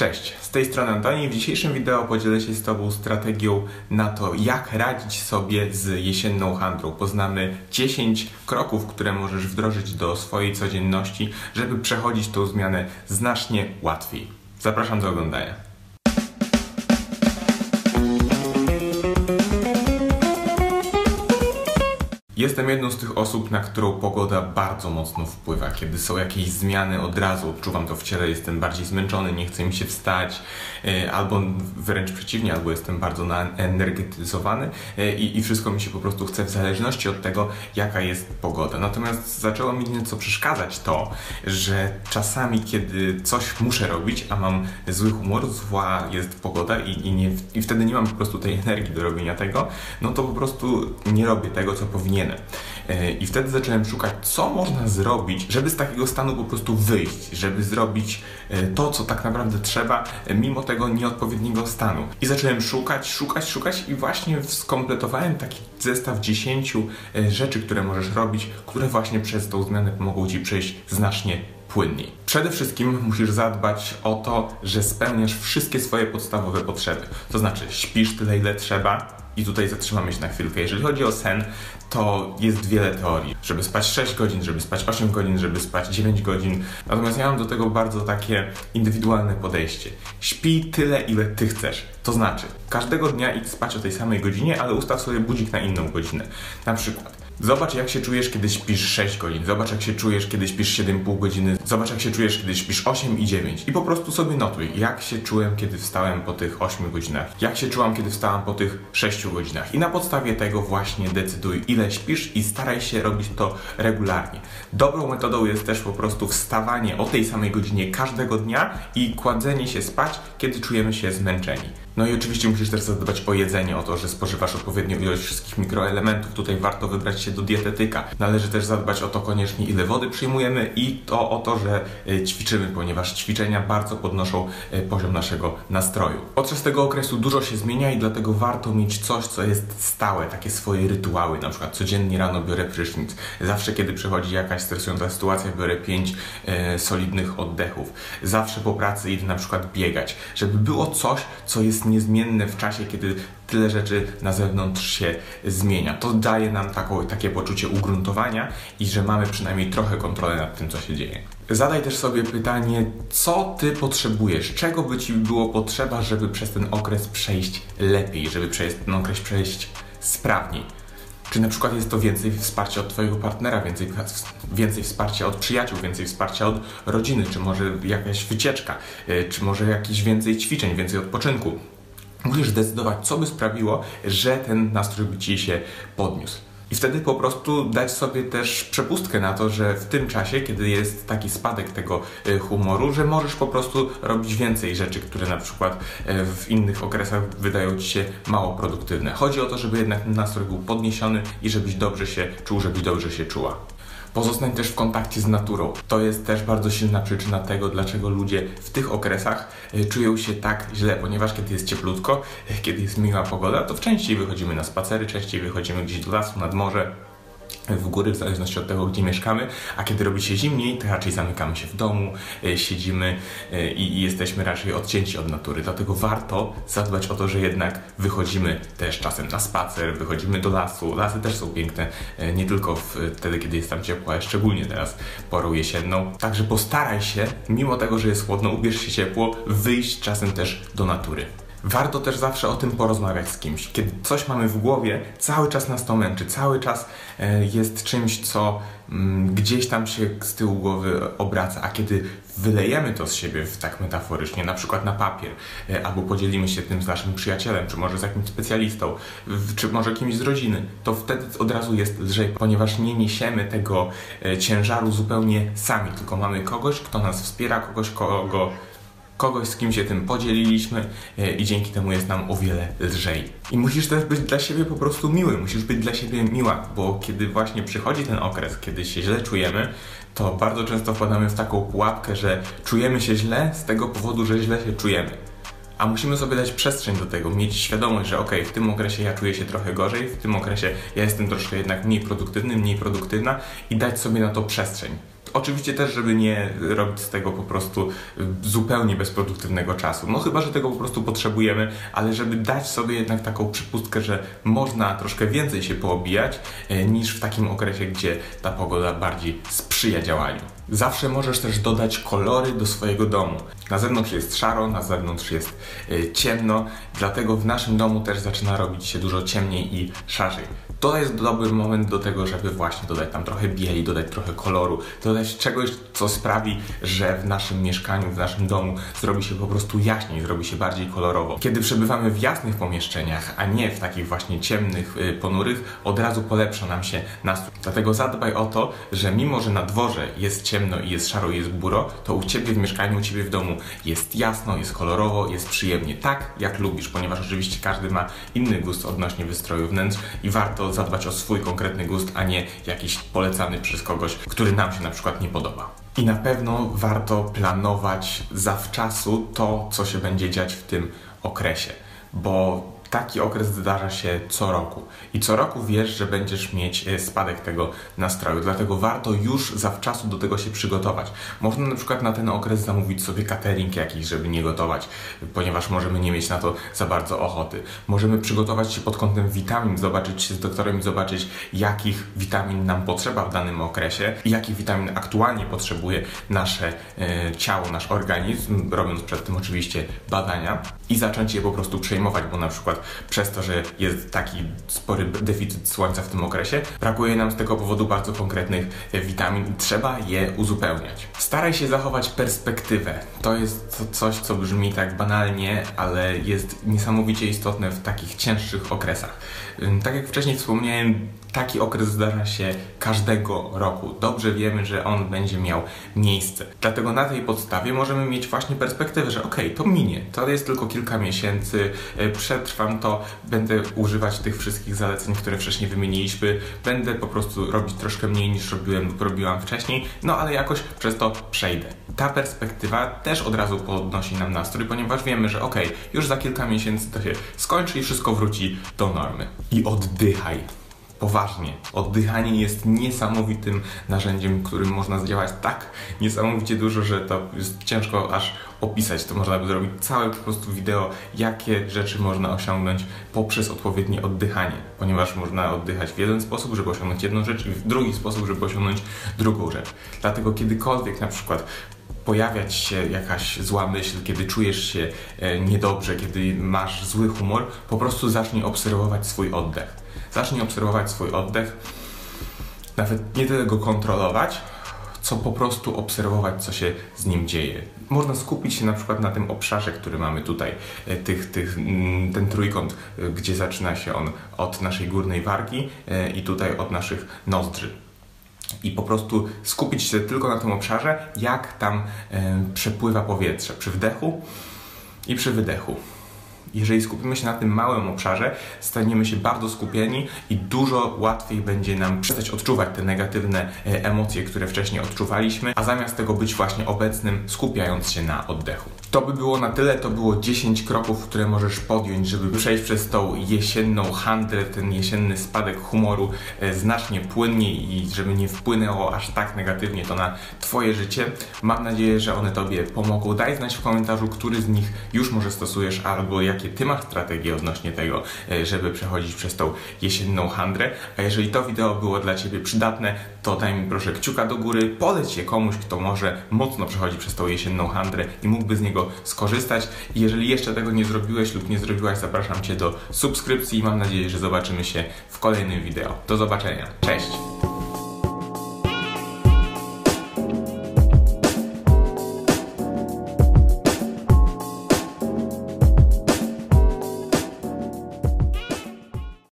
Cześć, z tej strony Antoni. W dzisiejszym wideo podzielę się z Tobą strategią na to, jak radzić sobie z jesienną handlą. Poznamy 10 kroków, które możesz wdrożyć do swojej codzienności, żeby przechodzić tą zmianę znacznie łatwiej. Zapraszam do oglądania. Jestem jedną z tych osób, na którą pogoda bardzo mocno wpływa. Kiedy są jakieś zmiany, od razu odczuwam to w ciele, jestem bardziej zmęczony, nie chce mi się wstać, e, albo wręcz przeciwnie, albo jestem bardzo energetyzowany e, i, i wszystko mi się po prostu chce w zależności od tego, jaka jest pogoda. Natomiast zaczęło mi nieco przeszkadzać to, że czasami, kiedy coś muszę robić, a mam zły humor, zła jest pogoda i, i, nie, i wtedy nie mam po prostu tej energii do robienia tego, no to po prostu nie robię tego, co powinienem I wtedy zacząłem szukać, co można zrobić, żeby z takiego stanu po prostu wyjść, żeby zrobić e, to, co tak naprawdę trzeba, e, mimo tego nieodpowiedniego stanu. I zacząłem szukać, szukać, szukać i właśnie skompletowałem taki zestaw 10 rzeczy, które możesz robić, które właśnie przez tą zmianę pomogą Ci przejść znacznie płynniej. Przede wszystkim musisz zadbać o to, że spełniasz wszystkie swoje podstawowe potrzeby. To znaczy, śpisz tyle, ile trzeba, i tutaj zatrzymamy się na chwilkę. Jeżeli chodzi o sen, to jest wiele teorii. Żeby spać 6 godzin, żeby spać 8 godzin, żeby spać 9 godzin. Natomiast ja mam do tego bardzo takie indywidualne podejście. Śpij tyle, ile ty chcesz. To znaczy, każdego dnia idź spać o tej samej godzinie, ale ustaw sobie budzik na inną godzinę. Na przykład, Zobacz, jak się czujesz, kiedy śpisz 6 godzin. Zobacz, jak się czujesz, kiedy śpisz 7,5 godziny. Zobacz, jak się czujesz, kiedy śpisz 8 i 9. I po prostu sobie notuj, jak się czułem, kiedy wstałem po tych 8 godzinach. Jak się czułam, kiedy wstałam po tych 6 godzinach. I na podstawie tego właśnie decyduj, ile śpisz i staraj się robić to regularnie. Dobrą metodą jest też po prostu wstawanie o tej samej godzinie każdego dnia i kładzenie się spać, kiedy czujemy się zmęczeni. No i oczywiście musisz też zadbać o jedzenie, o to, że spożywasz odpowiednią ilość wszystkich mikroelementów. Tutaj warto wybrać się do dietetyka. Należy też zadbać o to koniecznie, ile wody przyjmujemy i to o to, że e, ćwiczymy, ponieważ ćwiczenia bardzo podnoszą e, poziom naszego nastroju. Podczas tego okresu dużo się zmienia i dlatego warto mieć coś, co jest stałe, takie swoje rytuały. Na przykład codziennie rano biorę prysznic. Zawsze, kiedy przychodzi jakaś stresująca sytuacja, biorę pięć e, solidnych oddechów. Zawsze po pracy idę na przykład biegać, żeby było coś, co jest niezmienne w czasie, kiedy tyle rzeczy na zewnątrz się zmienia. To daje nam taką, takie poczucie ugruntowania i że mamy przynajmniej trochę kontrolę nad tym, co się dzieje. Zadaj też sobie pytanie, co ty potrzebujesz, czego by ci było potrzeba, żeby przez ten okres przejść lepiej, żeby przez ten okres przejść sprawniej. Czy na przykład jest to więcej wsparcia od Twojego partnera, więcej, więcej wsparcia od przyjaciół, więcej wsparcia od rodziny, czy może jakaś wycieczka, e, czy może jakieś więcej ćwiczeń, więcej odpoczynku. Musisz zdecydować, co by sprawiło, że ten nastrój by ci się podniósł. I wtedy po prostu dać sobie też przepustkę na to, że w tym czasie, kiedy jest taki spadek tego e, humoru, że możesz po prostu robić więcej rzeczy, które na przykład e, w innych okresach wydają ci się mało produktywne. Chodzi o to, żeby jednak nastrój był podniesiony i żebyś dobrze się czuł, żebyś dobrze się czuła. Pozostań też w kontakcie z naturą. To jest też bardzo silna przyczyna tego, dlaczego ludzie w tych okresach e, czują się tak źle, ponieważ kiedy jest cieplutko, e, kiedy jest miła pogoda, to częściej wychodzimy na spacery, częściej wychodzimy gdzieś do lasu, nad morze w góry, w zależności od tego, gdzie mieszkamy, a kiedy robi się zimniej, to raczej zamykamy się w domu, e, siedzimy e, i jesteśmy raczej odcięci od natury. Dlatego warto zadbać o to, że jednak wychodzimy też czasem na spacer, wychodzimy do lasu. Lasy też są piękne, e, nie tylko wtedy, kiedy jest tam ciepło, ale szczególnie teraz porą jesienną. Także postaraj się, mimo tego, że jest chłodno, ubierz się ciepło, wyjść czasem też do natury. Warto też zawsze o tym porozmawiać z kimś. Kiedy coś mamy w głowie, cały czas nas to męczy, cały czas e, jest czymś, co mm, gdzieś tam się z tyłu głowy obraca, a kiedy wylejemy to z siebie, tak metaforycznie, na przykład na papier, e, albo podzielimy się tym z naszym przyjacielem, czy może z jakimś specjalistą, czy może kimś z rodziny, to wtedy od razu jest lżej, ponieważ nie niesiemy tego e, ciężaru zupełnie sami, tylko mamy kogoś, kto nas wspiera, kogoś, kogo kogoś, z kim się tym podzieliliśmy e, i dzięki temu jest nam o wiele lżej. I musisz też być dla siebie po prostu miły, musisz być dla siebie miła, bo kiedy właśnie przychodzi ten okres, kiedy się źle czujemy, to bardzo często wpadamy w taką pułapkę, że czujemy się źle z tego powodu, że źle się czujemy. A musimy sobie dać przestrzeń do tego, mieć świadomość, że ok, w tym okresie ja czuję się trochę gorzej, w tym okresie ja jestem troszkę jednak mniej produktywny, mniej produktywna i dać sobie na to przestrzeń Oczywiście też, żeby nie robić z tego po prostu zupełnie bezproduktywnego czasu. No chyba, że tego po prostu potrzebujemy, ale żeby dać sobie jednak taką przypustkę, że można troszkę więcej się poobijać e, niż w takim okresie, gdzie ta pogoda bardziej sprzyja działaniu. Zawsze możesz też dodać kolory do swojego domu. Na zewnątrz jest szaro, na zewnątrz jest y, ciemno, dlatego w naszym domu też zaczyna robić się dużo ciemniej i szarzej to jest dobry moment do tego, żeby właśnie dodać tam trochę bieli, dodać trochę koloru, dodać czegoś, co sprawi, że w naszym mieszkaniu, w naszym domu zrobi się po prostu jaśniej, zrobi się bardziej kolorowo. Kiedy przebywamy w jasnych pomieszczeniach, a nie w takich właśnie ciemnych, y, ponurych, od razu polepsza nam się nastrój. Dlatego zadbaj o to, że mimo, że na dworze jest ciemno i jest szaro i jest buro, to u Ciebie w mieszkaniu, u Ciebie w domu jest jasno, jest kolorowo, jest przyjemnie, tak jak lubisz, ponieważ oczywiście każdy ma inny gust odnośnie wystroju wnętrz i warto zadbać o swój konkretny gust, a nie jakiś polecany przez kogoś, który nam się na przykład nie podoba. I na pewno warto planować zawczasu to, co się będzie dziać w tym okresie, bo taki okres zdarza się co roku. I co roku wiesz, że będziesz mieć e, spadek tego nastroju, dlatego warto już zawczasu do tego się przygotować. Można na przykład na ten okres zamówić sobie catering jakiś, żeby nie gotować, ponieważ możemy nie mieć na to za bardzo ochoty. Możemy przygotować się pod kątem witamin, zobaczyć się z doktorem i zobaczyć, jakich witamin nam potrzeba w danym okresie i jakich witamin aktualnie potrzebuje nasze e, ciało, nasz organizm, robiąc przed tym oczywiście badania i zacząć je po prostu przejmować, bo na przykład przez to, że jest taki spory deficyt słońca w tym okresie, brakuje nam z tego powodu bardzo konkretnych witamin i trzeba je uzupełniać. Staraj się zachować perspektywę. To jest coś, co brzmi tak banalnie, ale jest niesamowicie istotne w takich cięższych okresach. Tak jak wcześniej wspomniałem, taki okres zdarza się każdego roku. Dobrze wiemy, że on będzie miał miejsce. Dlatego na tej podstawie możemy mieć właśnie perspektywę, że ok, to minie, to jest tylko kilka miesięcy, e, to, będę używać tych wszystkich zaleceń, które wcześniej wymieniliśmy, będę po prostu robić troszkę mniej niż robiłem robiłam wcześniej, no ale jakoś przez to przejdę. Ta perspektywa też od razu podnosi nam nastrój, ponieważ wiemy, że ok, już za kilka miesięcy to się skończy i wszystko wróci do normy. I oddychaj poważnie. Oddychanie jest niesamowitym narzędziem, którym można zdziałać tak niesamowicie dużo, że to jest ciężko aż opisać. To można by zrobić całe po prostu wideo, jakie rzeczy można osiągnąć poprzez odpowiednie oddychanie, ponieważ można oddychać w jeden sposób, żeby osiągnąć jedną rzecz i w drugi sposób, żeby osiągnąć drugą rzecz. Dlatego kiedykolwiek na przykład pojawiać się jakaś zła myśl, kiedy czujesz się e, niedobrze, kiedy masz zły humor, po prostu zacznij obserwować swój oddech. Zacznij obserwować swój oddech, nawet nie tyle go kontrolować, co po prostu obserwować, co się z nim dzieje. Można skupić się na przykład na tym obszarze, który mamy tutaj, e, tych, tych, mm, ten trójkąt, e, gdzie zaczyna się on od naszej górnej wargi i tutaj od naszych nozdrzy i po prostu skupić się tylko na tym obszarze, jak tam e, przepływa powietrze przy wdechu i przy wydechu. Jeżeli skupimy się na tym małym obszarze, staniemy się bardzo skupieni i dużo łatwiej będzie nam przestać odczuwać te negatywne e, emocje, które wcześniej odczuwaliśmy, a zamiast tego być właśnie obecnym, skupiając się na oddechu. To by było na tyle, to było 10 kroków, które możesz podjąć, żeby przejść przez tą jesienną handlę, ten jesienny spadek humoru e, znacznie płynniej i żeby nie wpłynęło aż tak negatywnie to na Twoje życie. Mam nadzieję, że one Tobie pomogą. Daj znać w komentarzu, który z nich już może stosujesz albo jakie Ty masz strategie odnośnie tego, e, żeby przechodzić przez tą jesienną handlę. A jeżeli to wideo było dla Ciebie przydatne, to daj mi proszę kciuka do góry, poleć je komuś, kto może mocno przechodzi przez tą jesienną handlę i mógłby z niego skorzystać. Jeżeli jeszcze tego nie zrobiłeś lub nie zrobiłaś, zapraszam Cię do subskrypcji i mam nadzieję, że zobaczymy się w kolejnym wideo. Do zobaczenia. Cześć!